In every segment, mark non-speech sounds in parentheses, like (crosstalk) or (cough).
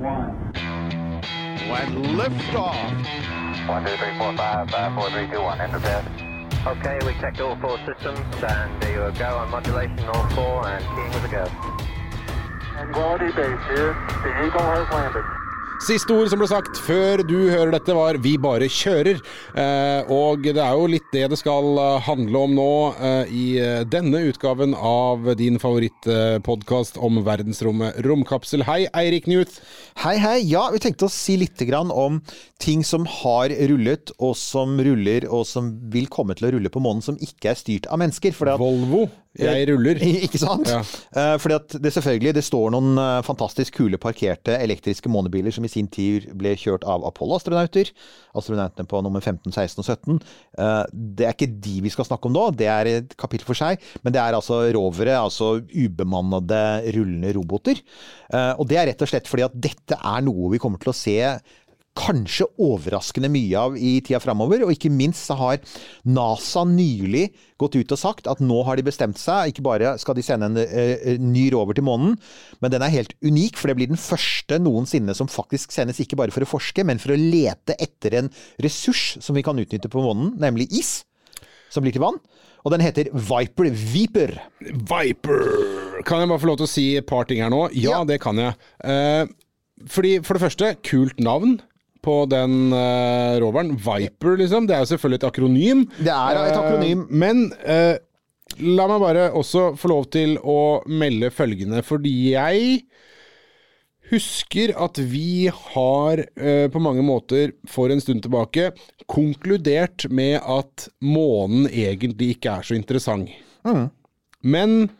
one. And liftoff. One, two, three, four, five, five, four, three, two, one. Enter bed. Okay, we checked all four systems, and there you go on modulation, all four, and keying with a go. Quality base here. The Eagle has landed. Siste ord som ble sagt før du hører dette, var 'vi bare kjører'. Eh, og det er jo litt det det skal eh, handle om nå eh, i denne utgaven av din favorittpodkast om verdensrommet Romkapsel. Hei, Eirik Newth. Hei, hei. Ja, vi tenkte å si litt grann om ting som har rullet, og som ruller, og som vil komme til å rulle på månen, som ikke er styrt av mennesker. Volvo, jeg ruller. (laughs) Ikke sant? Ja. Eh, fordi at det selvfølgelig det står noen eh, fantastisk kule parkerte elektriske månebiler som i sin tid ble kjørt av Apollo-astronauter. Astronautene på nummer 15, 16 og 17. Eh, det er ikke de vi skal snakke om nå, det er et kapittel for seg. Men det er altså rovere, altså ubemannede rullende roboter. Eh, og det er rett og slett fordi at dette er noe vi kommer til å se kanskje overraskende mye av i tida framover. Og ikke minst så har NASA nylig gått ut og sagt at nå har de bestemt seg. Ikke bare skal de sende en uh, ny rover til månen, men den er helt unik. For det blir den første noensinne som faktisk sendes ikke bare for å forske, men for å lete etter en ressurs som vi kan utnytte på månen, nemlig is. Som blir til vann. Og den heter Viper Viper. Viper! Kan jeg bare få lov til å si et par ting her nå? Ja, Ja. det kan jeg. Uh, fordi, for det første, kult navn på den uh, roveren. Viper, liksom. Det er jo selvfølgelig et akronym. Det er et akronym. Uh, men uh, la meg bare også få lov til å melde følgende, fordi jeg husker at vi har eh, på mange måter for en stund tilbake konkludert med at månen egentlig ikke er så interessant. Men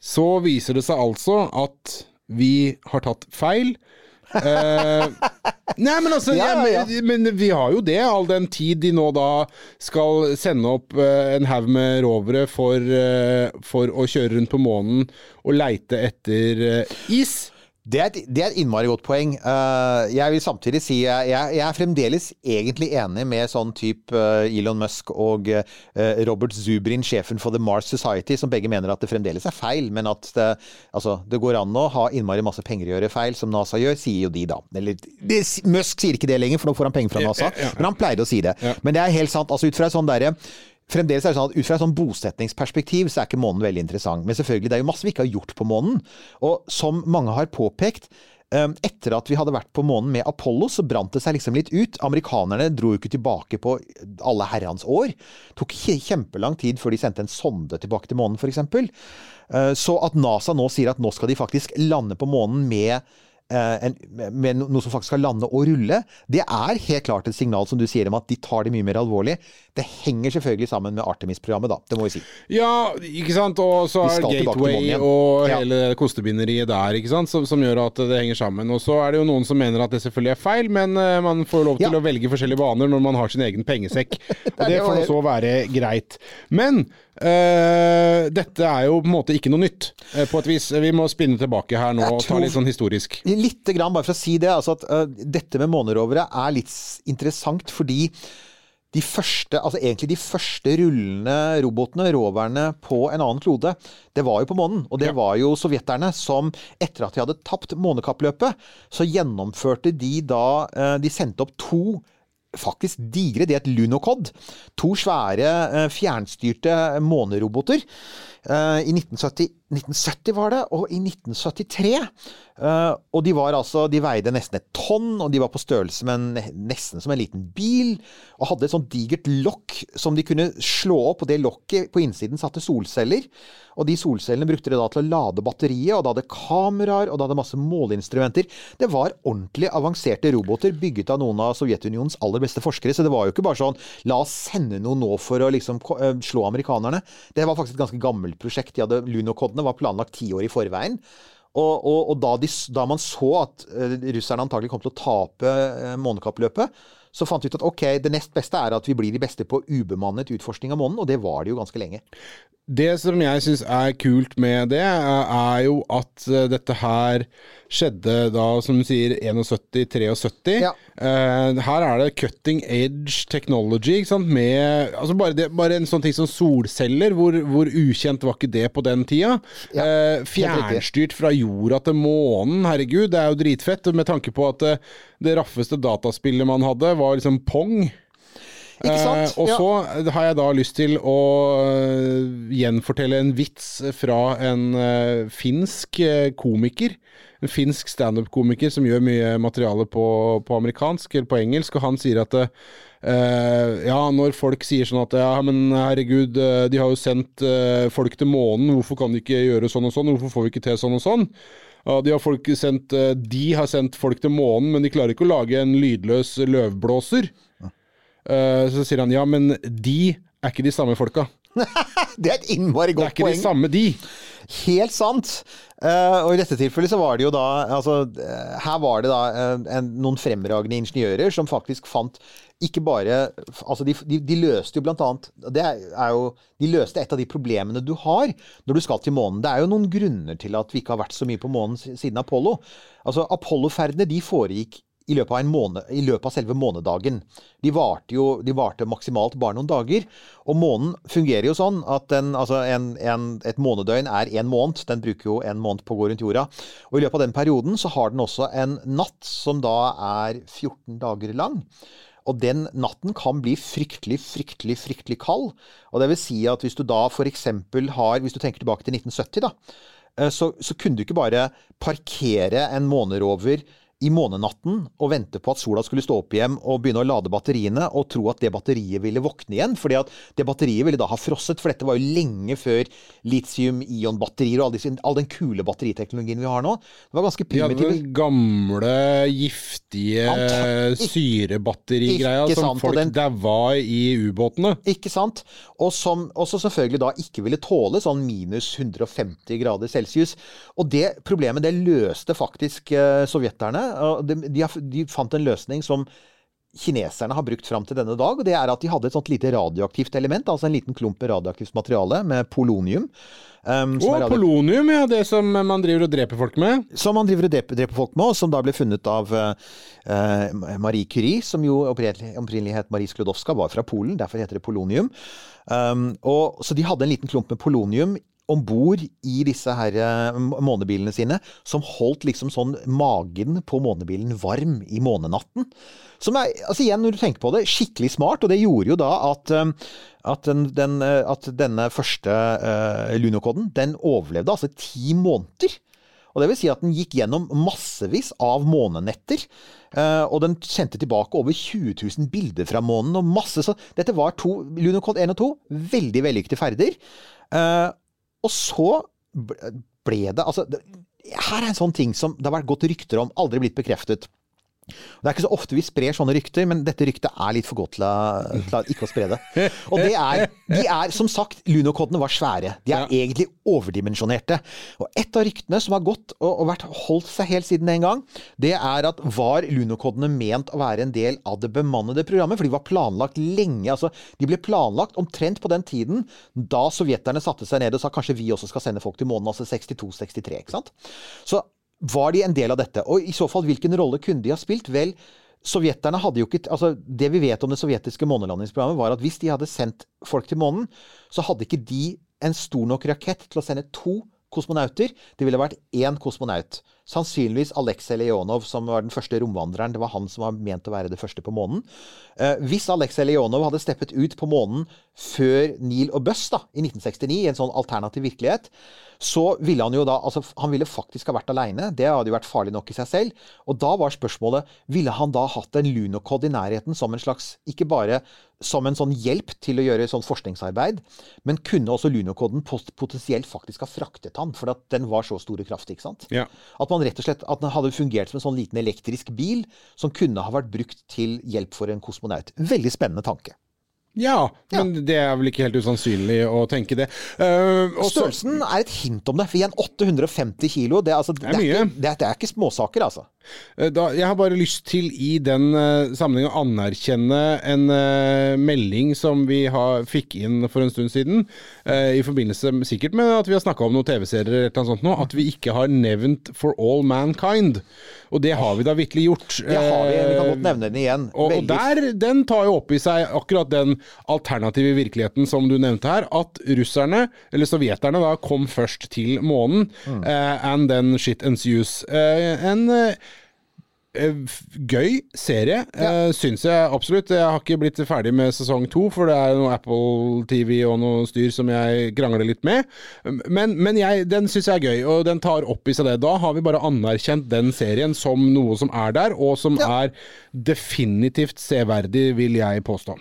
så viser det seg altså at vi har tatt feil. Eh, nei, men altså Ja, ja, ja. Men vi har jo det, all den tid de nå da skal sende opp uh, en haug med rovere for, uh, for å kjøre rundt på månen og leite etter is. Det er, et, det er et innmari godt poeng. Eh, jeg vil samtidig si jeg, jeg, er fremdeles egentlig enig med sånn type eh, Elon Musk og eh, Robert Zubrin, sjefen for The Mars Society, som begge mener at det fremdeles er feil, men at det, altså, det går an å ha innmari masse penger i å gjøre feil, som NASA gjør, sier jo de da. Eller, det, Musk sier ikke det lenger, for nå får han penger fra NASA, men han pleide å si det. Men det er helt sant. altså ut fra et sånn derre Fremdeles er det sånn at Ut fra et sånn bosetningsperspektiv så er ikke månen veldig interessant. Men selvfølgelig, det er jo masse vi ikke har gjort på månen. Og som mange har påpekt, eh, etter at vi hadde vært på månen med Apollo, så brant det seg liksom litt ut. Amerikanerne dro jo ikke tilbake på alle herrens år. Det tok kjempelang tid før de sendte en sonde tilbake til månen, f.eks. Så at NASA nå sier at nå skal de faktisk lande på månen med eh, en, med noe som faktisk skal lande og rulle, det er helt klart et signal som du sier om at de tar det mye mer alvorlig. Det henger selvfølgelig sammen med Artemis-programmet, da. Det må vi si. Ja, ikke sant. Og så er Gateway og hele Ja. kostebinderiet der, ikke sant, som, som gjør at det henger sammen. Og så er det jo noen som mener at det selvfølgelig er feil, men eh, man får lov til Ja. å velge forskjellige baner når man har sin egen pengesekk. (laughs) Og det det får så være greit. Men eh, dette er jo på en måte ikke noe nytt, uh, på et vis. Vi må spinne tilbake her nå og ta litt sånn historisk. Litt grann, bare for å si det, altså at uh, dette med månerovere er litt interessant fordi de første, altså egentlig de første rullende robotene, roverne, på en annen klode, det var jo på månen. Og det var jo sovjeterne som, etter at de hadde tapt månekappløpet, så gjennomførte de da De sendte opp to faktisk digre, det het Lunokod. To svære eh, fjernstyrte måneroboter. Eh, I 1970, 1970 var det, og i 1973. eh, og de var altså De veide nesten et tonn, og de var på størrelse med en, nesten som en liten bil. Og hadde et sånt digert lokk som de kunne slå opp, og det lokket på innsiden satte solceller. Og de solcellene brukte de da til å lade batteriet, og det hadde kameraer, og det hadde masse måleinstrumenter. Det var ordentlig avanserte roboter bygget av noen av Sovjetunionens aller beste forskere, så det var jo ikke bare sånn la oss sende noe nå for å liksom eh, slå amerikanerne. Det var faktisk et ganske gammelt prosjekt. De hadde Lunokodene var planlagt ti år i forveien. Og, og, og da, de, da man så at eh, russerne antagelig kom til å tape eh, månekappløpet, så fant vi ut at ok, det nest beste er at vi blir de beste på ubemannet utforskning av månen, og det var det jo ganske lenge. Det som jeg syns er kult med det, er jo at eh, dette her skjedde da, som du sier, 71-73. Ja. Eh, her er det cutting edge technology, ikke sant. Med altså bare, det, bare en sånn ting som solceller. Hvor, hvor ukjent var ikke det på den tida? Ja, eh, fjernstyrt fra jorda til månen, herregud. Det er jo dritfett. Med tanke på at det, det raffeste dataspillet man hadde, var liksom Pong. Ikke sant? Eh, og Ja. så har jeg da lyst til å eh, gjenfortelle en vits fra en eh, finsk eh, komiker. En finsk standup-komiker som gjør mye materiale på, på amerikansk eller på engelsk, og han sier at uh, ja, når folk sier sånn at ja, men herregud, eh, de har jo sendt eh, folk til månen, hvorfor kan de ikke gjøre sånn og sånn, hvorfor får vi ikke til sånn og sånn? Ja, de, har folk sendt, eh, de har sendt folk til månen, men de klarer ikke å lage en lydløs løvblåser. Ja. så sier han ja, men de er ikke de samme folka. (laughs) Det er et innmari Det er ikke poeng. de samme de. Helt sant. Uh, og i dette tilfellet så var det jo da altså, eh, Her var det da uh, en, noen fremragende ingeniører som faktisk fant ikke bare Altså, de, de, de løste jo blant annet Det er jo De løste et av de problemene du har når du skal til månen. Det er jo noen grunner til at vi ikke har vært så mye på månen siden Apollo. Altså, Apollo-ferdene de foregikk i løpet, måned, I løpet av selve månedagen. De varte jo de varte maksimalt bare noen dager. Og månen fungerer jo sånn at den, altså en, en, et månedøgn er én måned. Den bruker jo en måned på å gå rundt jorda. Og i løpet av den perioden så har den også en natt som da er 14 dager lang. Og den natten kan bli fryktelig, fryktelig, fryktelig kald. Og det vil si at hvis du da f.eks. har Hvis du tenker tilbake til 1970, da. eh, Så, så kunne du ikke bare parkere en månerover i månenatten og vente på at sola skulle stå opp igjen og begynne å lade batteriene, og tro at det batteriet ville våkne igjen. fordi at det batteriet ville da ha frosset, for dette var jo lenge før litium-ion-batterier og all, disse, all den kule batteriteknologien vi har nå. Det var ganske hadde primitivt. den gamle, giftige syrebatterigreia som folk den- daua i ubåtene. Ikke sant? Og som også selvfølgelig da ikke ville tåle sånn minus 150 grader celsius. Og det problemet det løste faktisk eh, sovjeterne. Og De, de, de fant en løsning som kineserne har brukt fram til denne dag. og Det er at de hadde et sånt lite radioaktivt element, altså en liten klump med radioaktivt materiale med polonium. um, er Og polonium, ja. Det som man driver og dreper folk med. som man driver og dreper, dreper folk med, og som da ble funnet av eh, Marie Curie, som jo opprinnelig het Marie Sklodowska, var fra Polen, derfor heter det polonium. Um, og, så de hadde en liten klump med polonium om bord i disse her eh, månebilene sine, som holdt liksom sånn magen på månebilen varm i månenatten. Som er, altså igjen, når du tenker på det, skikkelig smart, og det gjorde jo da at, eh, at, den, den, eh, at denne første uh, lunokoden, den overlevde altså ti måneder. Og det vil si at den gikk gjennom massevis av månenetter. og den sendte tilbake over 20 000 bilder fra månen. og masse, så Dette var to, Lunocode 1 og 2 veldig vellykkede ferder. Og så ble- det Altså, her er en sånn ting som det har vært gått rykter om, aldri blitt bekreftet. Det er ikke så ofte vi sprer sånne rykter, men dette ryktet er litt for godt til å, til ikke å spre det. Og det er, de er som sagt, lunokodene var svære. De er Ja. egentlig overdimensjonerte. Og et av ryktene som har gått og, og vært holdt seg helt siden den gang, det er at var lunokodene ment å være en del av det bemannede programmet? For de var planlagt lenge. altså De ble planlagt omtrent på den tiden da sovjeterne satte seg ned og sa kanskje vi også skal sende folk til månen, altså 62-63. ikke sant? Så var de en del av dette? Og i så fall, hvilken rolle kunne de ha spilt? Vel, sovjeterne hadde jo ikke altså Det vi vet om det sovjetiske månelandingsprogrammet, var at hvis de hadde sendt folk til månen, så hadde ikke de en stor nok rakett til å sende to kosmonauter. Det ville vært én kosmonaut. Sannsynligvis Aleksej Leonov, som var den første romvandreren. Det var han som var ment å være det første på månen. Eh, hvis Aleksej Leonov hadde steppet ut på månen før Neil og Buss da, i 1969, i en sånn alternativ virkelighet, så ville han jo da altså Han ville faktisk ha vært aleine. Det hadde jo vært farlig nok i seg selv. Og da var spørsmålet ville han da hatt en lunokod i nærheten som en slags Ikke bare som en sånn hjelp til å gjøre sånn forskningsarbeid, men kunne også lunokoden potensielt faktisk ha fraktet han, for at den var så stor og kraftig. ikke sant? Ja. At man rett og slett at den hadde fungert som en sånn liten elektrisk bil som kunne ha vært brukt til hjelp for en kosmonaut. Veldig spennende tanke. Ja, men det er vel ikke helt usannsynlig å tenke det. Uh, Størrelsen er et hint om det. For igjen, 850 kilo, det, er altså, det, er. Ikke, det, er, det er ikke småsaker, altså. Eh, Da, jeg har bare lyst til i den uh, sammenheng å anerkjenne en uh, melding som vi har, fikk inn for en stund siden, uh, i forbindelse med, sikkert med at vi har snakka om noen TV-serier eller noe sånt nå, at vi ikke har nevnt For All Mankind. Og det har vi da vitterlig gjort. Det har vi, vi kan godt nevne den igjen. og, og der, den tar jo opp i seg akkurat den alternative virkeligheten som du nevnte her, at russerne, eller sovjeterne da, kom først til månen, Mm. and then shit ensues. En Gøy serie, ja. syns jeg absolutt. Jeg har ikke blitt ferdig med sesong to, for det er noe Apple TV og noe styr som jeg krangler litt med. Men, men jeg, den syns jeg er gøy, og den tar opp i seg det. Da har vi bare anerkjent den serien som noe som er der, og som er definitivt severdig, vil jeg påstå.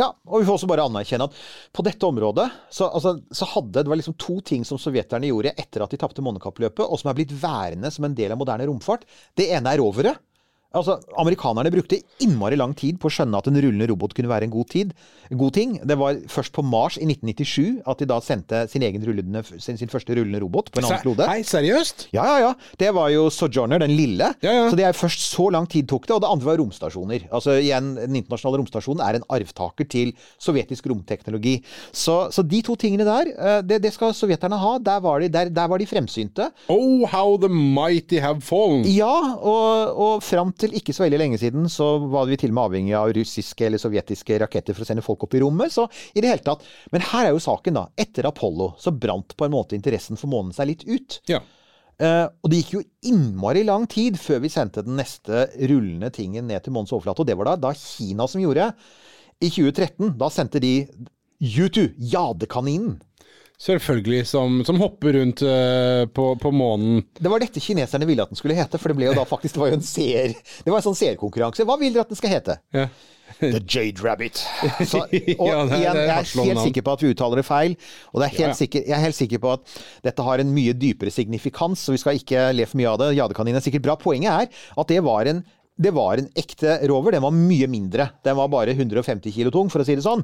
Ja, og vi får også bare anerkjenne at på dette området så, altså, så hadde det var liksom to ting som sovjeterne gjorde etter at de tapte månekappløpet, og som er blitt værende som en del av moderne romfart. Det ene er rovere. Altså, Amerikanerne brukte innmari lang tid på å skjønne at en rullende robot kunne være en god, tid, god ting. Det var først på Mars i 1997 at de da sendte sin, egen rullende, sin, sin første rullende robot på en annen klode. Hei, seriøst? Ja, ja, ja. Det var jo Sojourner, den lille. Ja, ja. Så det er først så lang tid tok det. Og det andre var romstasjoner. Altså igjen, Den internasjonale romstasjonen er en arvtaker til sovjetisk romteknologi. Så, så de to tingene der, eh, det, det skal sovjeterne ha. Der var de, der, der var de fremsynte. Oh, how the mighty have fallen. Ja, og, og fram til ikke så veldig lenge siden så var vi til og med avhengig av russiske eller sovjetiske raketter for å sende folk opp i rommet. Så i det hele tatt. Men her er jo saken, da. Etter Apollo så brant på en måte interessen for månen seg litt ut. Ja. Uh, og det gikk jo innmari lang tid før vi sendte den neste rullende tingen ned til månens overflate. Og det var da, da Kina som gjorde. I 2013, da sendte de U2, jadekaninen. Selvfølgelig, som, som hopper rundt uh, på, på månen. Det var dette kineserne ville at den skulle hete, for det ble jo da faktisk det var jo en seer, det var en sånn seerkonkurranse. Hva vil dere at den skal hete? Ja. The Jade Rabbit. Så, (laughs) og Ja, det igjen, jeg er helt sikker på at vi uttaler det feil. Og det er ja. Sikker, jeg er helt sikker på at dette har en mye dypere signifikans, så vi skal ikke le for mye av det. Jadekanin er sikkert bra. Poenget er at det var en det var en ekte rover. Den var mye mindre. Den var bare 150 kilo tung, for å si det sånn.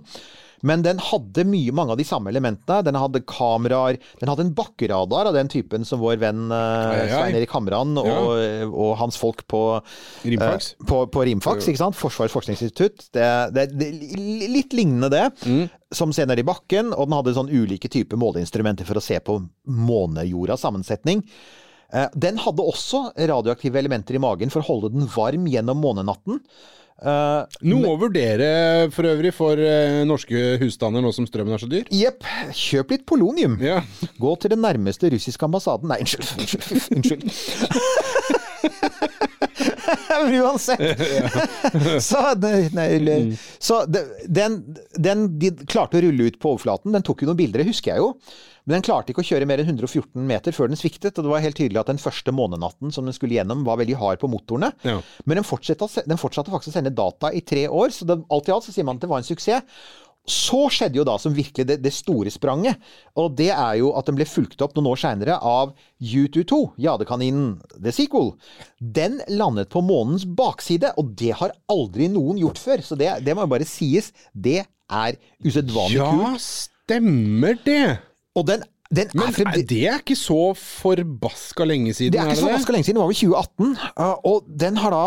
Men den hadde mye, mange av de samme elementene. Den hadde kameraer. Den hadde en bakkeradar av den typen som vår venn eh, Svein. Erik Hamran og, og hans folk på Rimfax. Eh, på, på Rimfax, ikke sant? Forsvarets forskningsinstitutt. Det, det, det, litt lignende det. Mm. Som ser ned i bakken, og den hadde sånn ulike typer måleinstrumenter for å se på månejordas sammensetning. Eh, Den hadde også radioaktive elementer i magen for å holde den varm gjennom månenatten. Eh, Noe å vurdere for øvrig for uh, norske husstander nå som strømmen er så dyr. Jepp. Kjøp litt polonium. Yeah. Gå til den nærmeste russiske ambassaden Nei, unnskyld. (laughs) Unnskyld. Men (laughs) uansett. (laughs) Så, det- nei, Mm. så den, den de klarte å rulle ut på overflaten. Den tok jo noen bilder, det husker jeg jo. Men den klarte ikke å kjøre mer enn 114 meter før den sviktet. Og det var helt tydelig at den første månenatten som den skulle gjennom, var veldig hard på motorene. Ja. Men den fortsatte, den fortsatte faktisk å sende data i tre år, så det, alt i alt så sier man at det var en suksess. Så skjedde jo da som virkelig det, det store spranget. Og det er jo at den ble fulgt opp noen år seinere av U22, Jadekaninen The Sequel. Den landet på månens bakside, og det har aldri noen gjort før. Så det, det må jo bare sies. Det er usedvanlig ja, kult. Ja, stemmer det! Og den, den Men er er- det er ikke så forbaska lenge siden, Det er ikke så det? ganske lenge siden, det var vel 2018. uh, Og den har da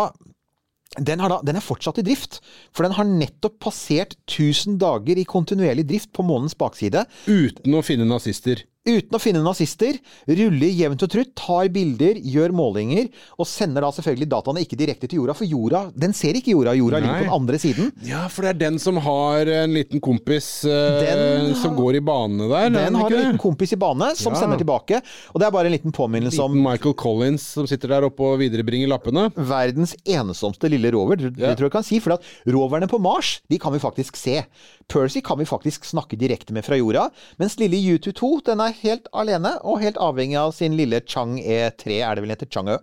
den, da, den er fortsatt i drift, for den har nettopp passert 1000 dager i kontinuerlig drift på månens bakside. Uten å finne nazister. Uten å finne nazister, ruller jevnt og trutt, tar bilder, gjør målinger, og sender da selvfølgelig dataene ikke direkte til jorda, for jorda den ser ikke jorda, jorda ligger på den andre siden. Ja, for det er den som har en liten kompis eh, Den som går i banene der. er Den har en liten kompis i bane som Ja. sender tilbake, og det er bare en liten påminnelse om Michael Collins som sitter der oppe og viderebringer lappene. verdens ensomste lille rover. Det, Ja. tror jeg kan si, for at roverne på Mars de kan vi faktisk se. Percy kan vi faktisk snakke direkte med fra jorda, mens lille U22 den er helt alene og helt avhengig av sin lille Chang E3, er det vel heter Changø?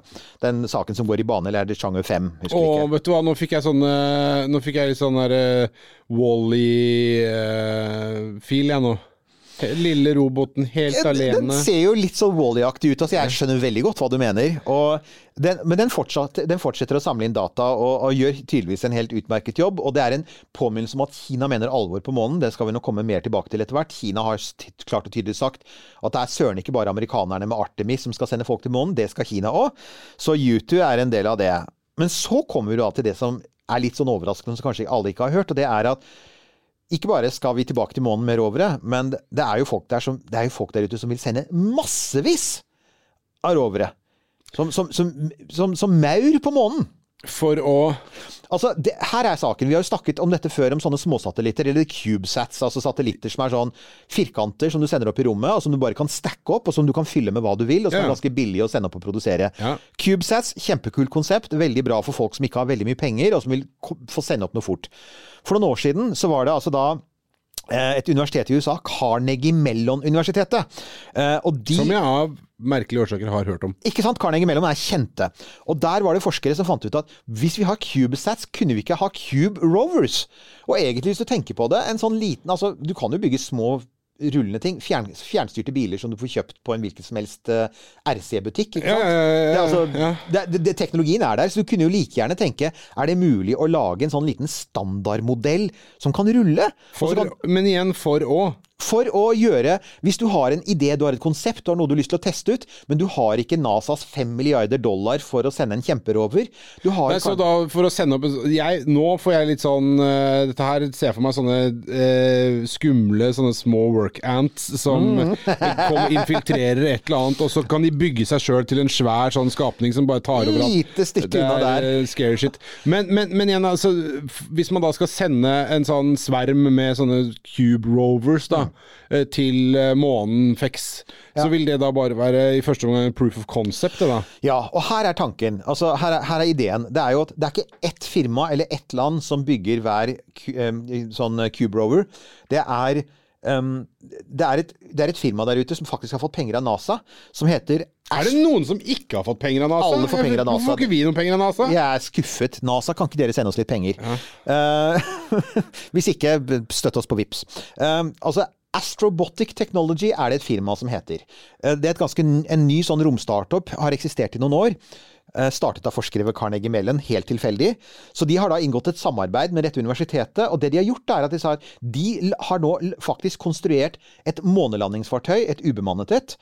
Den saken som går i bane, eller er det Changø 5? Husker Åh, ikke. vet du hva, nå fikk jeg sånn eh, Nå fikk jeg litt sånn der uh, Wally-feel, jeg nå. Lille roboten helt Den alene. ser jo litt så Wally-aktig ut. Altså, jeg skjønner veldig godt hva du mener. Den, men den, den fortsetter å samle inn data og, og gjør tydeligvis en helt utmerket jobb. Og det er en påminnelse om at Kina mener alvor på månen. Det skal vi nok komme mer tilbake til etter hvert. Kina har klart og tydelig sagt at det er søren ikke bare amerikanerne med Artemis som skal sende folk til månen, det skal Kina òg. Så U2 er en del av det. Men så kommer vi da til det som er litt sånn overraskende, som kanskje alle ikke har hørt. og det er at ikke bare skal vi tilbake til månen med rovere, men det er jo folk der, som, jo folk der ute som vil sende massevis av rovere. Som, som, som maur på månen. For å Altså, det, her er saken. Vi har jo snakket om dette før, om sånne småsatellitter, eller cubesats, altså satellitter som er sånn firkanter som du sender opp i rommet, og som du bare kan stacke opp, og som du kan fylle med hva du vil, og som Ja. er ganske billig å sende opp og produsere. Ja. Cubesats, kjempekult konsept, veldig bra for folk som ikke har veldig mye penger, og som vil få sende opp noe fort. For noen år siden så var det altså da eh, et universitet i USA, Carnegie Mellon-universitetet. Eh, Som jeg av merkelige årsaker har hørt om. ikke sant? Carnegie Mellom er kjente. Og der var det forskere som fant ut at hvis vi har CubeSats, kunne vi ikke ha Cube Rovers. Og egentlig, hvis du tenker på det, en sånn liten Altså, du kan jo bygge små rullende ting. Fjern, fjernstyrte biler som du får kjøpt på en hvilken som helst uh, RC-butikk. ikke Ja, ja, ja, Det, altså, ja. det, det, det, teknologien er der, så du kunne jo like gjerne tenke Er det mulig å lage en sånn liten standardmodell som kan rulle? For, kan, men igjen, for å. For å gjøre Hvis du har en idé, du har et konsept, du har noe du har lyst til å teste ut, men du har ikke NASAs 5 milliarder dollar for å sende en kjemperover du har Nei, så da, for å sende opp jeg, Nå får jeg litt sånn uh, Dette her ser jeg for meg sånne uh, skumle sånne små work ants som Mm. (laughs) kom, infiltrerer et eller annet, og så kan de bygge seg sjøl til en svær sånn skapning som bare tar over alt. Lite stykke unna er der. eh, scary shit. Men, men, men igjen, altså Hvis man da skal sende en sånn sverm med sånne cube rovers da eh, til eh, månen FEX, så vil det da bare være i første omgang proof of concept? Da Ja, og her er tanken. Altså, her, er, her er ideen. Det er jo at det er ikke ett firma eller ett land som bygger hver sånn eh, Cube Rover. Det er Um, det, er et, det er et firma der ute som faktisk har fått penger av NASA, som heter Er det noen som ikke har fått penger av NASA? Alle får penger av NASA. Hvorfor får ikke vi noen penger av NASA? Jeg er skuffet. NASA, kan ikke dere sende oss litt penger? Eh, (laughs) hvis ikke, støtt oss på VIPS. Uh, altså, Astrobotic Technology er det et firma som heter. Eh, det er et ganske en ny sånn romstartup, har eksistert i noen år. Eh, startet av forskere ved Carnegie Mellon, helt tilfeldig. Så de har da inngått et samarbeid med dette universitetet, og det de har gjort, er at de sa at de har nå faktisk konstruert et månelandingsfartøy, et ubemannet et,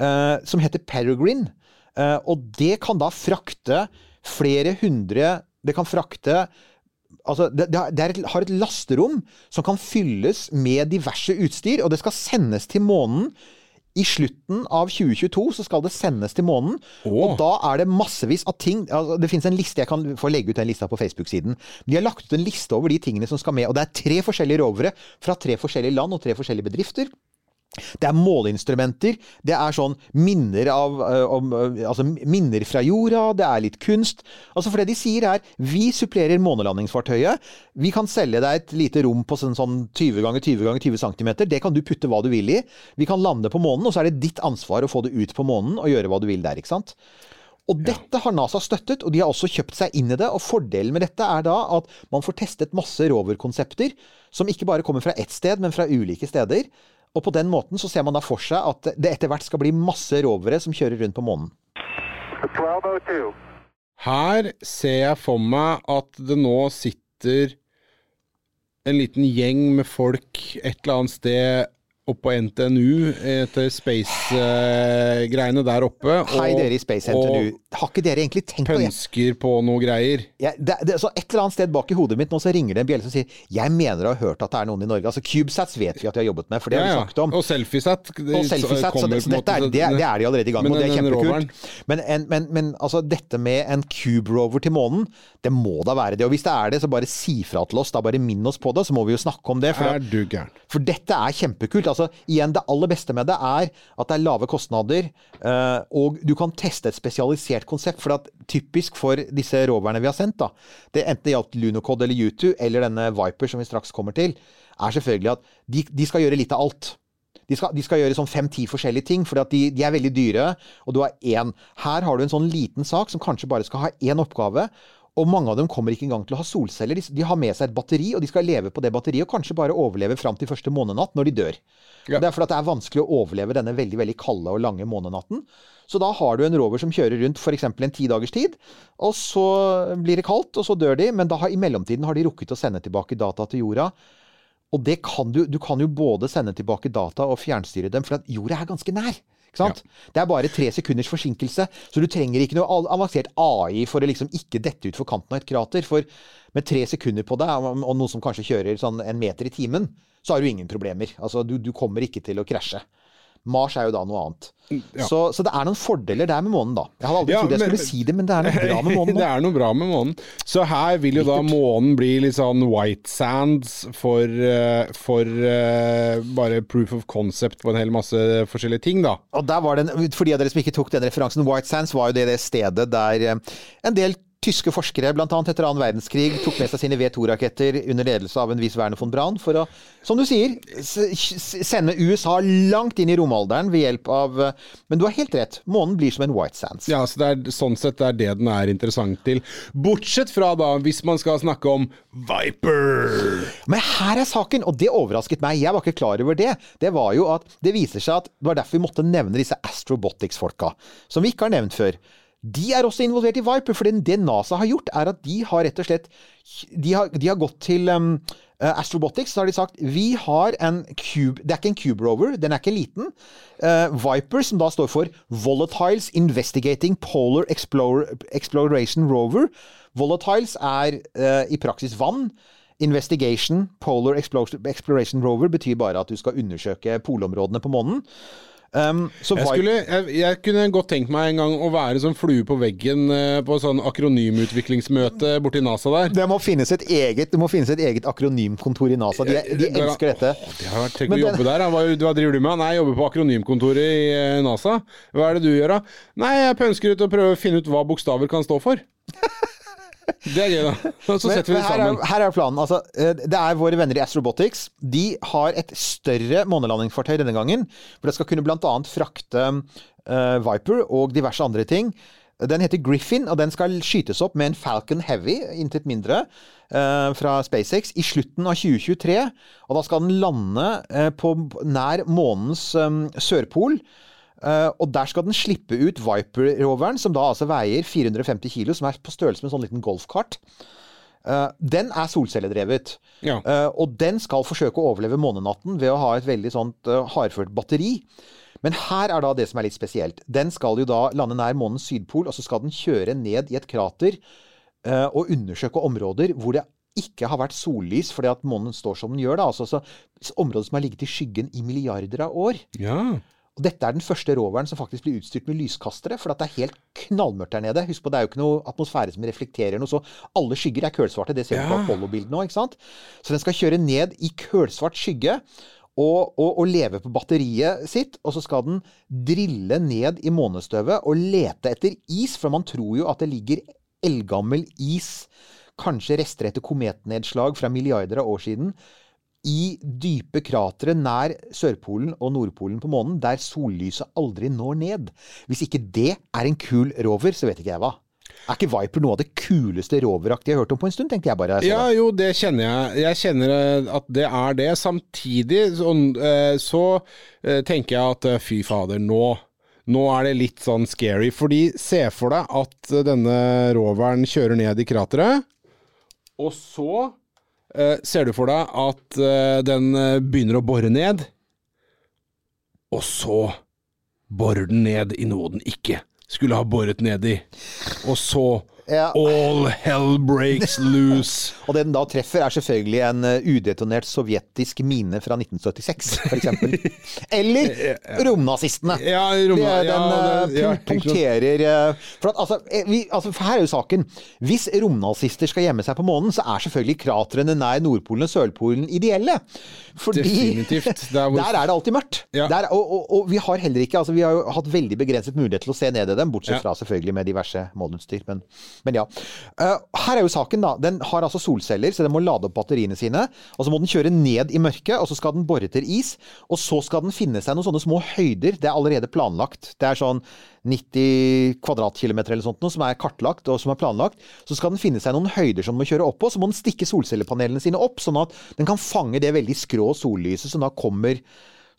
eh, som heter Peregrine. Og det kan da frakte flere hundre Det kan frakte Altså, det, det har- et, har et lasterom som kan fylles med diverse utstyr, og det skal sendes til månen. I slutten av 2022 så skal det sendes til månen, og da er det massevis av ting altså, Det finnes en liste, jeg kan få legge ut den lista på Facebook-siden. De har lagt ut en liste over de tingene som skal med, og det er tre forskjellige rovere fra tre forskjellige land og tre forskjellige bedrifter. Det er måleinstrumenter, det er sånn minner av øh, om, øh, Altså minner fra jorda, det er litt kunst. Altså For det de sier er vi supplerer månelandingsfartøyet. Vi kan selge deg et lite rom på sånn, sånn 20 ganger 20 ganger 20 cm. Det kan du putte hva du vil i. Vi kan lande på månen, og så er det ditt ansvar å få det ut på månen og gjøre hva du vil der, ikke sant. Og dette har NASA støttet, og de har også kjøpt seg inn i det. Og fordelen med dette er da at man får testet masse roverkonsepter som ikke bare kommer fra ett sted, men fra ulike steder. Og på den måten så ser man da for seg at det etter hvert skal bli masse rovere som kjører rundt på månen. 1202. Her ser jeg for meg at det nå sitter en liten gjeng med folk et eller annet sted oppå NTNU etter space-greiene der oppe. Hei, dere i Space NTNU. Har ikke dere egentlig tenkt på det? pønsker på noe greier. Ja, det, det, så et eller annet sted bak i hodet mitt nå så ringer det en bjelle som sier Jeg mener å ha hørt at det er noen i Norge. Altså CubeSats vet vi at de har jobbet med, for det har vi snakket om. Og selfiesat. Og selfiesat, så, det, så dette er, det, det er de allerede i gang med, og det er kjempekult. Men, en, men, men altså, dette med en cube rover til månen, det må da være det. Og hvis det er det, så bare si fra til oss. Da bare minn oss på det, så må vi jo snakke om det. For, Er du gæren? for dette er kjempekult. Altså, igjen, det aller beste med det er at det er lave kostnader, eh, og du kan teste et spesialisert konsept. For at typisk for disse roverne vi har sendt, da, det enten det gjaldt Lunocod eller U2, eller denne Viper som vi straks kommer til, er selvfølgelig at de, de skal gjøre litt av alt. De skal, de skal gjøre sånn fem-ti forskjellige ting, for de, de er veldig dyre, og du har én. Her har du en sånn liten sak som kanskje bare skal ha én oppgave, Og mange av dem kommer ikke engang til å ha solceller. De, de har med seg et batteri, og de skal leve på det batteriet, og kanskje bare overleve fram til første månenatt, når de dør. Ja. Det er fordi det er vanskelig å overleve denne veldig veldig kalde og lange månenatten. Så da har du en rover som kjører rundt f.eks. en ti dagers tid, og så blir det kaldt, og så dør de, men da har, i mellomtiden har de rukket å sende tilbake data til jorda. Og det kan du, du kan jo både sende tilbake data og fjernstyre dem, for at jorda er ganske nær. Sant? Det er bare tre sekunders forsinkelse, så du trenger ikke noe avansert AI for å liksom ikke dette ut for kanten av et krater. For med tre sekunder på deg, og noen som kanskje kjører sånn en meter i timen, så har du ingen problemer. Altså, du, du kommer ikke til å krasje. Mars er jo da noe annet. ja. Så, så det er noen fordeler der med månen, da. Jeg hadde aldri Ja, trodd jeg men- skulle si det, men det er noe bra med (laughs) månen. det er noe bra med månen. Så her vil jo da månen bli litt sånn white sands for, eh, for uh, bare proof of concept på en hel masse forskjellige ting, da. Og der var det For de av dere som ikke tok den referansen, White Sands var jo det, det stedet der eh, en del tyske forskere, bl.a. etter annen verdenskrig, tok med seg sine V2-raketter under ledelse av en viss Werner von Braun for å, som du sier, sende USA langt inn i romalderen ved hjelp av Men du har helt rett, månen blir som en White Sands. Ja, så det er, sånn sett det er det den er interessant til. Bortsett fra da, hvis man skal snakke om Viper. Men her er saken, og det overrasket meg. Jeg var ikke klar over det. Det var jo at det viser seg at det var derfor vi måtte nevne disse Astrobotics-folka, som vi ikke har nevnt før. De er også involvert i Viper, for det NASA har gjort, er at de har rett og slett De har, de har gått til um, eh, Astrobotics, så har de sagt vi har en cube Det er ikke en cube rover, den er ikke liten. Uh, Viper, som da står for Volatiles Investigating Polar Explorer, Exploration Rover. Volatiles er uh, i praksis vann. Investigation, Polar Exploration Rover, betyr bare at du skal undersøke polområdene på månen. Um, så Jeg, skulle, jeg, jeg kunne godt tenkt meg en gang å være som flue på veggen uh, på sånn akronymutviklingsmøte borti NASA der. det må finnes et eget, det må finnes et eget akronymkontor i NASA. De, de elsker dette. Åh, det har vært Tenk å jobbe der. Hva, hva driver du med? Nei, jeg jobber på akronymkontoret i eh, NASA. Hva er det du gjør, da? Nei, jeg pønsker ut å prøve å finne ut hva bokstaver kan stå for. (laughs) (laughs) Det er gøy, da. Så setter vi det her, er, her er planen. Altså, eh, det er våre venner i Astrobotics. De har et større månelandingsfartøy denne gangen. For det skal kunne bl.a. frakte uh, Viper og diverse andre ting. Den heter Griffin, og den skal skytes opp med en Falcon Heavy, intet mindre, eh, fra SpaceX i slutten av 2023. Og da skal den lande på nær månens sørpol. Eh, og der skal den slippe ut Viper-roveren, som da altså veier 450 kilo, som er på størrelse med en sånn liten golfkart. Uh, den er solcelledrevet. Ja. Uh, og den skal forsøke å overleve månenatten ved å ha et veldig sånt hardført batteri. Men her er da det som er litt spesielt. Den skal jo da lande nær månens sydpol, og så skal den kjøre ned i et krater og undersøke områder hvor det ikke har vært sollys fordi at månen står som den gjør. da, altså så, Områder som har ligget i skyggen i milliarder av år. Ja. Og dette er den første roveren som faktisk blir utstyrt med lyskastere, for det er helt knallmørkt der nede. Husk på, det er jo ikke noe atmosfære som reflekterer noe, så alle skygger er kølsvarte. Det ser du på Apollo-bildet nå, ikke sant? Så den skal kjøre ned i kølsvart skygge. Og, og, og leve på batteriet sitt, og så skal den drille ned i månestøvet og lete etter is, for man tror jo at det ligger eldgammel is, kanskje rester etter kometnedslag fra milliarder av år siden, i dype kratre nær Sørpolen og Nordpolen på månen, der sollyset aldri når ned. Hvis ikke det er en kul rover, så vet ikke jeg hva. Er ikke Viper noe av det kuleste roveraktige jeg har hørt om på en stund, tenkte jeg bare. Ja, jo, det kjenner jeg. Jeg kjenner eh, at det er det. Samtidig så, eh, så eh, tenker jeg at fy fader, nå nå er det litt sånn scary, fordi se for deg at denne roveren kjører ned i krateret, og så ser du for deg at eh, den eh, begynner å bore ned, og så borer den ned i noe den ikke skulle ha boret ned i, og så Ja. All hell breaks (laughs) loose. Og det den da treffer, er selvfølgelig en eh, udetonert sovjetisk mine fra 1976, f.eks. (laughs) Eller romnazistene. Ja, Det Roma, er den ja, eh, det- ja, punkterer eh, For, at, altså, eh, vi, altså, for her er jo saken. Hvis romnazister skal gjemme seg på månen, så er selvfølgelig kratrene nær Nordpolen og Sørpolen ideelle. Fordi Definitivt. (laughs) Der der er det alltid mørkt. Ja. Der, og, og, og vi har heller ikke altså, Vi har jo hatt veldig begrenset mulighet til å se ned i dem, bortsett fra selvfølgelig med diverse målutstyr. Men Men ja. Eh, her er jo saken, da. Den har altså solceller, så den må lade opp batteriene sine. Og så må den kjøre ned i mørket, og så skal den bore etter is. Og så skal den finne seg noen sånne små høyder. Det er allerede planlagt. Det er sånn 90 kvadratkilometer eller sånt noe, som er kartlagt og som er planlagt. Så skal den finne seg noen høyder som den må kjøre opp på. Så må den stikke solcellepanelene sine opp, sånn at den kan fange det veldig skrå sollyset som da kommer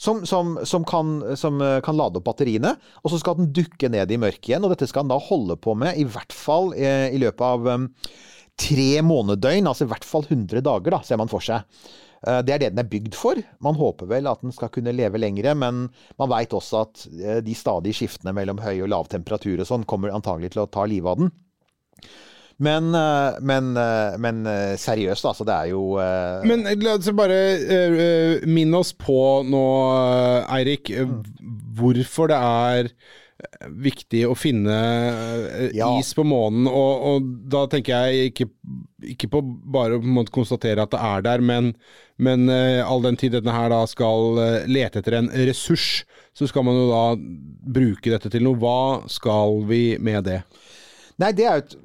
som, som, som, kan, som, eh, kan, lade opp batteriene. Og så skal den dukke ned i mørket igjen. Og dette skal den da holde på med i hvert fall eh, i løpet av um, tre måneddøgn. Altså i hvert fall 100 dager, da, ser man for seg. Eh, det er det den er bygd for. Man håper vel at den skal kunne leve lengre, men man veit også at de stadige skiftene mellom høy og lav temperatur og sånn kommer antagelig til å ta livet av den. Men, eh, men, eh, men, eh, seriøst, altså. Det er jo Men la oss bare uh, minne oss på nå, Eirik, hvorfor det er viktig å finne ja. is på månen. Og, og, da tenker jeg ikke, ikke på bare å konstatere at det er der, men, men uh, all den tid denne her da skal lete etter en ressurs, så skal man jo da bruke dette til noe. Hva skal vi med det? Nei, det er jo et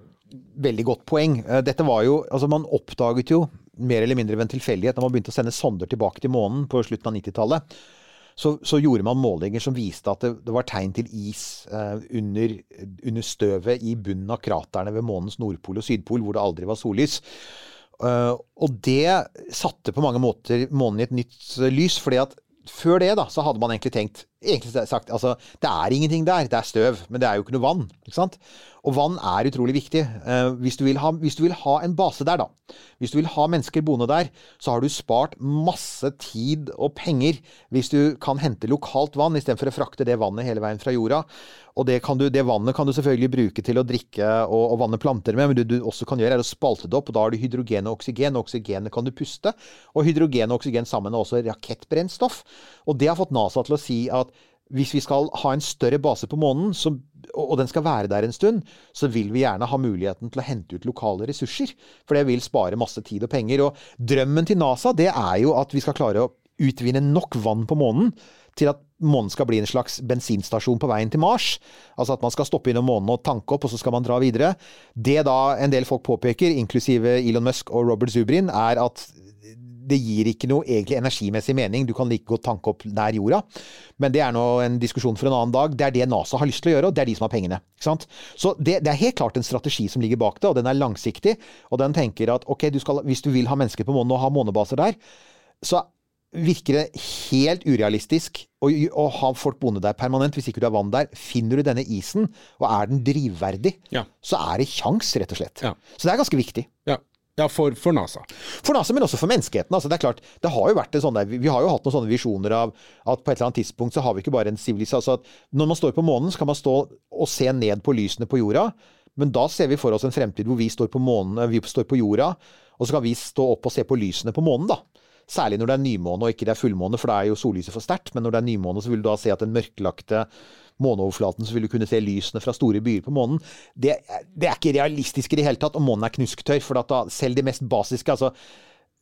veldig godt poeng. Eh, dette var jo, altså Man oppdaget jo mer eller mindre ved en tilfeldighet når man begynte å sende sonder tilbake til månen på slutten av 90-tallet. Så, så, gjorde man målinger som viste at det, det var tegn til is eh, under, under, støvet i bunnen av kraterne ved månens nordpol og sydpol, hvor det aldri var sollys. Uh, og det satte på mange måter månen i et nytt lys. fordi at før det da, så hadde man egentlig tenkt egentlig sagt, altså, Det er ingenting der, det er støv, men det er jo ikke noe vann. ikke sant? Og vann er utrolig viktig. Eh, hvis, du ha, hvis, du vil ha, en base der, da, hvis du vil ha mennesker boende der, så har du spart masse tid og penger hvis du kan hente lokalt vann istedenfor å frakte det vannet hele veien fra jorda. Og det, du, det, vannet kan du selvfølgelig bruke til å drikke og, og vanne planter med, men det du også kan gjøre, er å spalte det opp, og da har du hydrogen og oksygen. Og oksygenet kan du puste. Og hydrogen og oksygen sammen er også rakettbrennstoff. Og det har fått NASA til å si at hvis vi skal ha en større base på månen, så, og den skal være der en stund, så vil vi gjerne ha muligheten til å hente ut lokale ressurser. For det vil spare masse tid og penger. Og drømmen til NASA det er jo at vi skal klare å utvinne nok vann på månen til at månen skal bli en slags bensinstasjon på veien til Mars. Altså at man skal stoppe innom månen og tanke opp, og så skal man dra videre. Det da en del folk påpeker, inklusive Elon Musk og Robert Zubrin, er at det gir ikke noe egentlig energimessig mening. Du kan like godt tanke opp nær jorda. Men det er nå en diskusjon for en annen dag. Det er det NASA har lyst til å gjøre, og det er de som har pengene. Så det, det, er helt klart en strategi som ligger bak det, og den er langsiktig. Og den tenker at ok, du skal, hvis du vil ha mennesker på månen og ha månebaser der, så virker det helt urealistisk å, å, ha folk boende der permanent hvis ikke du har vann der. Finner du denne isen, og er den drivverdig, ja. så er det kjangs, rett og slett. Ja. Så det er ganske viktig. Ja. Ja, for, for, NASA. For NASA, Men også for menneskeheten. Altså, det er klart, det har jo vært en sånn Vi har jo hatt noen sånne visjoner av at på et eller annet tidspunkt så har vi ikke bare en sivilisasjon altså Når man står på månen, så kan man stå og se ned på lysene på jorda. Men da ser vi for oss en fremtid hvor vi står på, månen, vi står på jorda, og så kan vi stå opp og se på lysene på månen, da. Særlig når det er nymåne og ikke det er fullmåne, for da er jo sollyset for sterkt. Men når det er nymåne, så vil du da se at den mørklagte måneoverflaten, så vil du kunne se lysene fra store byer på månen. Det, det er ikke realistisk i det hele tatt om månen er knusktørr. For da, selv det mest basiske altså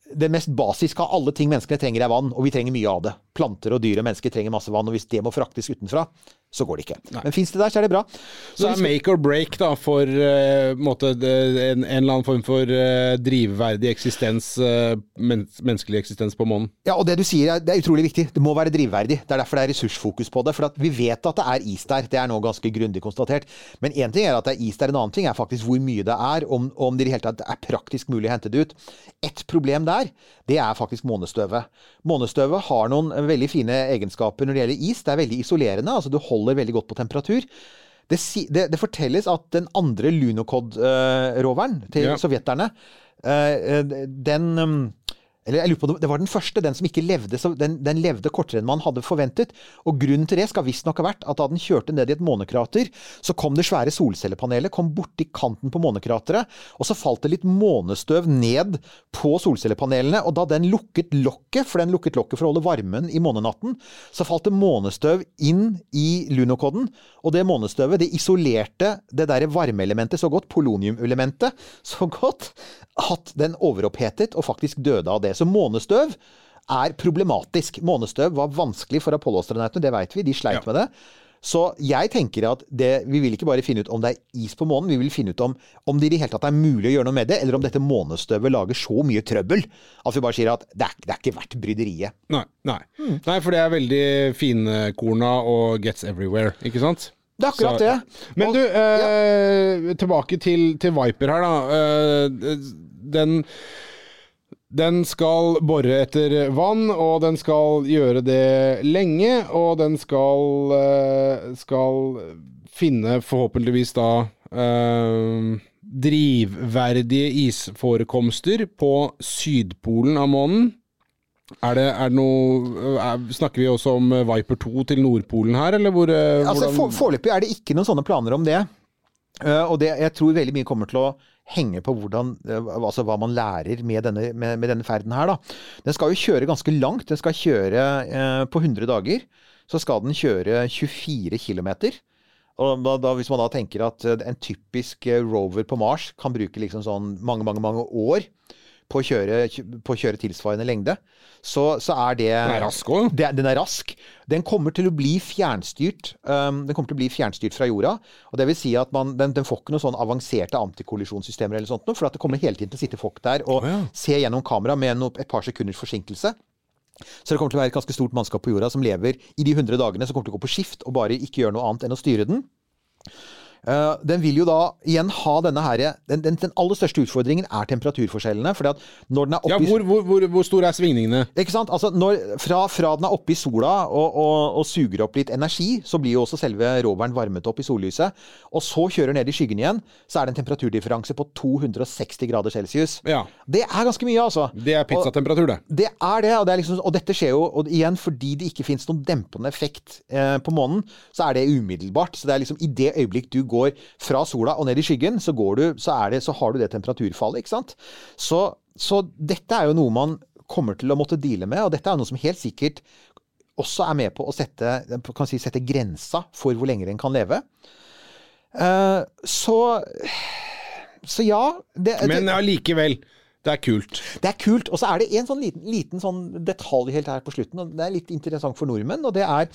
det mest basiske av alle ting menneskene trenger, er vann, og vi trenger mye av det. Planter og dyr og mennesker trenger masse vann, og hvis det må fraktes utenfra, så går det ikke. Nei. Men fins det der, så er det bra. Så, så er make or break da, for uh, måte, en, en, eller annen form for uh, drivverdig eksistens, uh, men, menneskelig eksistens på månen? Ja, og det du sier er, det er utrolig viktig. Det må være drivverdig. Det er derfor det er ressursfokus på det. For vi vet at det er is der. Det er nå ganske grundig konstatert. Men én ting er at det er is der, en annen ting er faktisk hvor mye det er, om, om det i det hele tatt er praktisk mulig å hente det ut. Et problem der, det er faktisk månestøvet. Månestøvet har noen veldig fine egenskaper når det gjelder is. Det er veldig isolerende. altså Du holder veldig godt på temperatur. Det, det, det fortelles at den andre Lunocod-roveren til ja. sovjeterne, eh, eh, den eller jeg lurer på, Det var den første, den som ikke levde, den, den levde kortere enn man hadde forventet. Og Grunnen til det skal visstnok ha vært at da den kjørte ned i et månekrater, så kom det svære solcellepanelet kom borti kanten på månekrateret, og så falt det litt månestøv ned på solcellepanelene. Og da den lukket lokket, for den lukket lokket for å holde varmen i månenatten, så falt det månestøv inn i lunokoden. Og det månestøvet det isolerte det der varmeelementet så godt, poloniumelementet, så godt at den overopphetet og faktisk døde av det. Så månestøv er problematisk. Månestøv var vanskelig for Apollo-astronautene, det vet vi. De sleit ja. med det. Så jeg tenker at det, vi vil ikke bare finne ut om det er is på månen, vi vil finne ut om, om det i det hele tatt er mulig å gjøre noe med det, eller om dette månestøvet lager så mye trøbbel at vi bare sier at det er, det er ikke verdt bryderiet. Nei, nei. Hmm. nei, for det er veldig finkorna og gets everywhere, ikke sant? Det er akkurat Så- det. Men Og- du, eh, tilbake til, til Viper her, da. Eh, den den skal bore etter vann, og den skal gjøre det lenge. Og den skal, eh, skal finne forhåpentligvis da eh, drivverdige isforekomster på Sydpolen av månen. Er det, er det noe er, Snakker vi også om Viper 2 til Nordpolen her, eller hvor eh, Altså, Foreløpig er det ikke noen sånne planer om det. Uh, og det, jeg tror veldig mye kommer til å henge på hvordan, eh, altså hva man lærer med denne, med, med denne ferden her. Da. Den skal jo kjøre ganske langt. Den skal kjøre eh, på 100 dager. Så skal den kjøre 24 km. Og da, da, hvis man da tenker at eh, en typisk eh, rover på Mars kan bruke liksom sånn mange, mange, mange år på å kjøre, på å kjøre tilsvarende lengde, så, så er det Den er rask òg. den er rask. Den kommer til å bli fjernstyrt um, Den kommer til å bli fjernstyrt fra jorda. og det vil si at man, den, den får ikke noen sånn avanserte antikollisjonssystemer, eller sånt, noe, for at det kommer hele tiden til å sitte folk der og oh, ja. se gjennom kamera med no, et par sekunders forsinkelse. Så det kommer til å være et ganske stort mannskap på jorda som lever i de 100 dagene, som kommer til å gå på skift og bare ikke gjøre noe annet enn å styre den. Eh, den vil jo da igjen ha denne her den, den, den aller største utfordringen er temperaturforskjellene. fordi at når den er oppi, Ja, hvor, hvor, hvor, hvor store er svingningene? ikke sant? Altså, når, fra, fra den er oppe i sola og, og, og suger opp litt energi, så blir jo også selve roveren varmet opp i sollyset. Og så kjører ned i skyggen igjen, så er det en temperaturdifferanse på 260 grader celsius. Ja. Det er ganske mye, altså. Det er pizzatemperatur, det. Det er det, og, det er liksom, og dette skjer jo og igjen fordi det ikke finnes noen dempende effekt eh, på månen, så er det umiddelbart. Så det er liksom i det øyeblikk du går fra sola og ned i skyggen, så, går du, så, det, så har du det temperaturfallet, ikke sant. Så, så dette er jo noe man kommer til å måtte deale med, og dette er noe som helt sikkert også er med på å sette, si, sette grensa for hvor lenge en kan leve. Uh, så Så ja. Det, Men allikevel, det er kult. det er kult. Og så er det en sånn liten, liten sånn detalj helt her på slutten. og Det er litt interessant for nordmenn. Og det er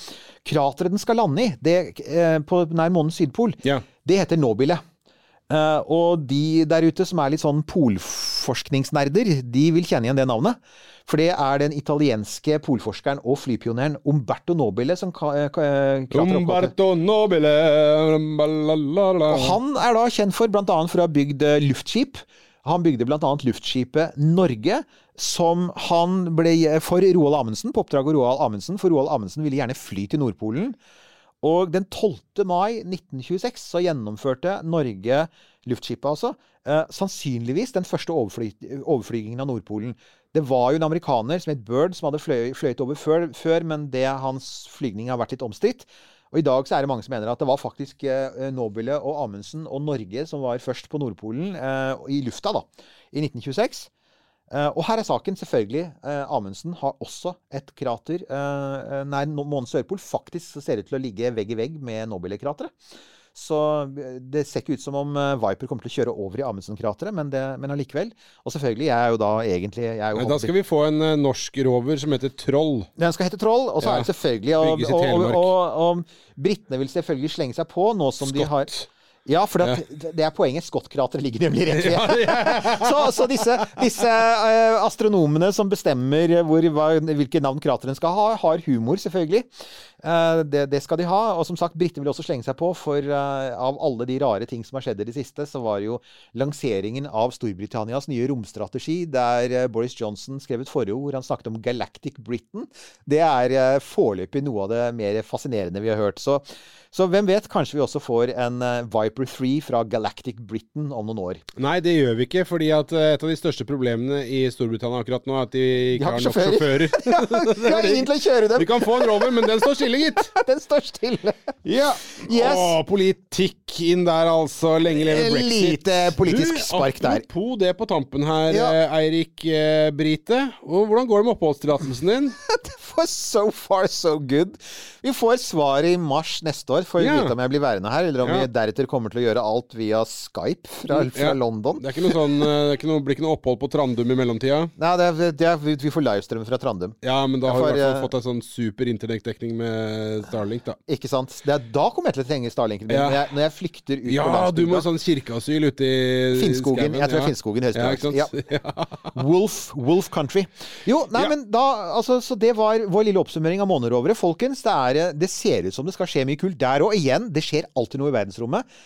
krateret den skal lande i, det, eh, på nær månens sydpol. Ja. Det heter Nobile. Eh, og de der ute som er litt sånn polforskningsnerder, de vil kjenne igjen det navnet. For det er den italienske polforskeren og flypioneren Umberto Nobile som ka, eh, eh, klatrer opp. Umberto Nobile. Og han er da kjent for bl.a. for å ha bygd eh, luftskip. Han bygde bl.a. luftskipet Norge, som han ble for Roald Amundsen, på oppdrag av Roald Amundsen. For Roald Amundsen ville gjerne fly til Nordpolen. Og den 12. mai 1926 så gjennomførte Norge luftskipet, altså. Eh, sannsynligvis den første overfly overflygingen av Nordpolen. Det var jo en amerikaner som het Bird, som hadde fløy fløyet over før, før, men det, hans flygning har vært litt omstridt. Og i dag så er det mange som mener at det var faktisk eh, Nobile og Amundsen og Norge som var først på Nordpolen eh, i lufta, da, i 1926. Eh, og her er saken, selvfølgelig. Amundsen har også et krater nær månens sørpol. Faktisk ser ut til å ligge vegg i vegg med Nobile-krateret. Så eh, det ser ikke ut som om eh, Viper kommer til å kjøre over i Amundsen-krateret, men, det- men allikevel. Og selvfølgelig, jeg er jo da egentlig jo Da skal vi få en eh, norsk rover som heter Troll. den skal hete Troll, og så Ja. er det selvfølgelig Og, og, og, og, britene vil selvfølgelig slenge seg på, nå som de har. Ja, for det, det er poenget. Scott-krateret ligger nemlig rett ved. (laughs) så, så disse, disse eh, astronomene som bestemmer hvor, hva, hvilke navn krateren skal ha, har humor, selvfølgelig. Eh, det, det skal de ha. Og som sagt, britene vil også slenge seg på, for eh, av alle de rare ting som har skjedd i det siste, så var jo lanseringen av Storbritannias nye romstrategi, der eh, Boris Johnson skrev et forord hvor han snakket om Galactic Britain. Det er eh, foreløpig noe av det mer fascinerende vi har hørt. Så, så hvem vet, kanskje vi også får en eh, Viper 3 fra Galactic Britain om noen år. Nei, det gjør vi ikke, fordi at eh, et av de største problemene i Storbritannia akkurat nå er at de ikke har har nok sjåfører. Vi (laughs) har (laughs) ingen til å kjøre dem! Vi kan få en rover, men den står stille, gitt. (laughs) Den står stille. Ja. Yes. Å, politikk inn der, altså. Lenge leve brexit. lite politisk Du, spark der. Apropos det på tampen her, Ja. eh, Eirik eh, Brite. Og hvordan går det med oppholdstillatelsen din? For so far, so good. Vi får svar i mars neste år, for å Ja. om jeg blir værende her, eller om Ja. vi deretter kommer til å gjøre alt via Skype fra, fra Ja. London. Det er sånn eh, Det er noe, blir ikke noe opphold på Trandum i mellomtida. Nei, det er, det er, vi får livestream fra Trandum. Ja, men da har vi i hvert eh, fall fått en sånn super internettdekning med Starlink, da. Ikke sant? Det er, da kommer jeg til å trenge Starlinken Ja. når, jeg, når jeg flykter ut Ja, på du må ha sånn kirkeasyl ute i Finnskogen. Jeg tror det ja. Finnskogen? (laughs) Ja. Wolf, Wolf Country. Jo, nei, men da altså, Så det var vår lille oppsummering av månerovere. Folkens, det, er, det ser ut som det skal skje mye kult der òg. Igjen, det skjer alltid noe i verdensrommet.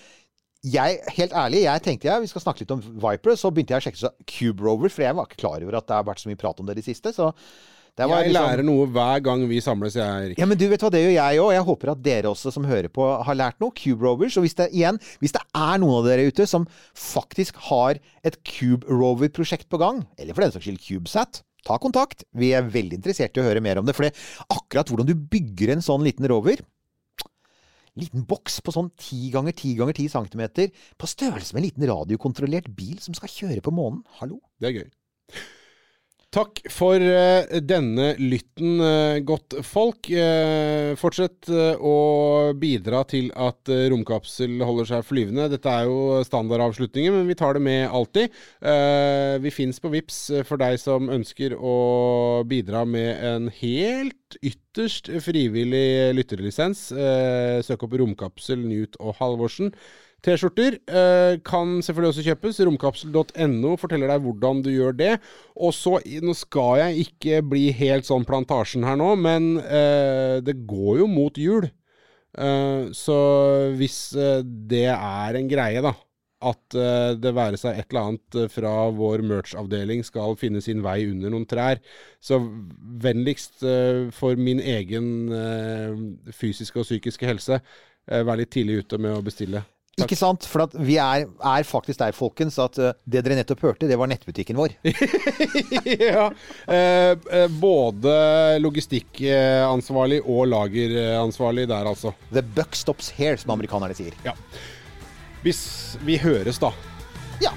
Jeg, helt ærlig, jeg tenkte jeg, vi skal snakke litt om Viper, så begynte jeg å sjekke så Cube Rover, for jeg var ikke klar over at det har vært så mye prat om det i det siste. Så det var Jeg liksom- lærer noe hver gang vi samles, jeg, Erik. Ja, men du vet hva, det gjør jeg òg. Jeg håper at dere også som hører på, har lært noe. Cube Rovers. Og hvis det, igjen, hvis det er noen av dere ute som faktisk har et Cube Rover-prosjekt på gang, eller for den saks skyld CubeSat, ta kontakt. Vi er veldig interessert i å høre mer om det. For det, akkurat hvordan du bygger en sånn liten rover Liten boks på sånn 10 ganger 10 ganger 10 cm, på størrelse med en liten radiokontrollert bil som skal kjøre på månen. Hallo? Det er gøy. Takk for eh, denne lytten, eh, godt folk. Eh, fortsett å bidra til at romkapsel holder seg flyvende. Dette er jo standardavslutninger, men vi tar det med alltid. Vi fins på VIPS for deg som ønsker å bidra med en helt ytterst frivillig lytterlisens. Søk opp Romkapsel, Newt og Halvorsen. T-skjorter eh, kan selvfølgelig også kjøpes. Romkapsel.no forteller deg hvordan du gjør det. Og så, Nå skal jeg ikke bli helt sånn Plantasjen her nå, men eh, det går jo mot jul. Eh, så hvis eh, det er en greie, da, at eh, det være seg et eller annet fra vår merch-avdeling skal finne sin vei under noen trær, så vennligst eh, for min egen fysiske og psykiske helse, vær litt tidlig ute med å bestille. Ikke sant? For at vi er, er faktisk der, folkens, at eh, det dere nettopp hørte, det var nettbutikken vår. (laughs) ja. Eh, eh, både logistikkansvarlig og lageransvarlig der, altså. The buck stops here, som amerikanerne sier. Ja. Hvis vi høres, da. Ja.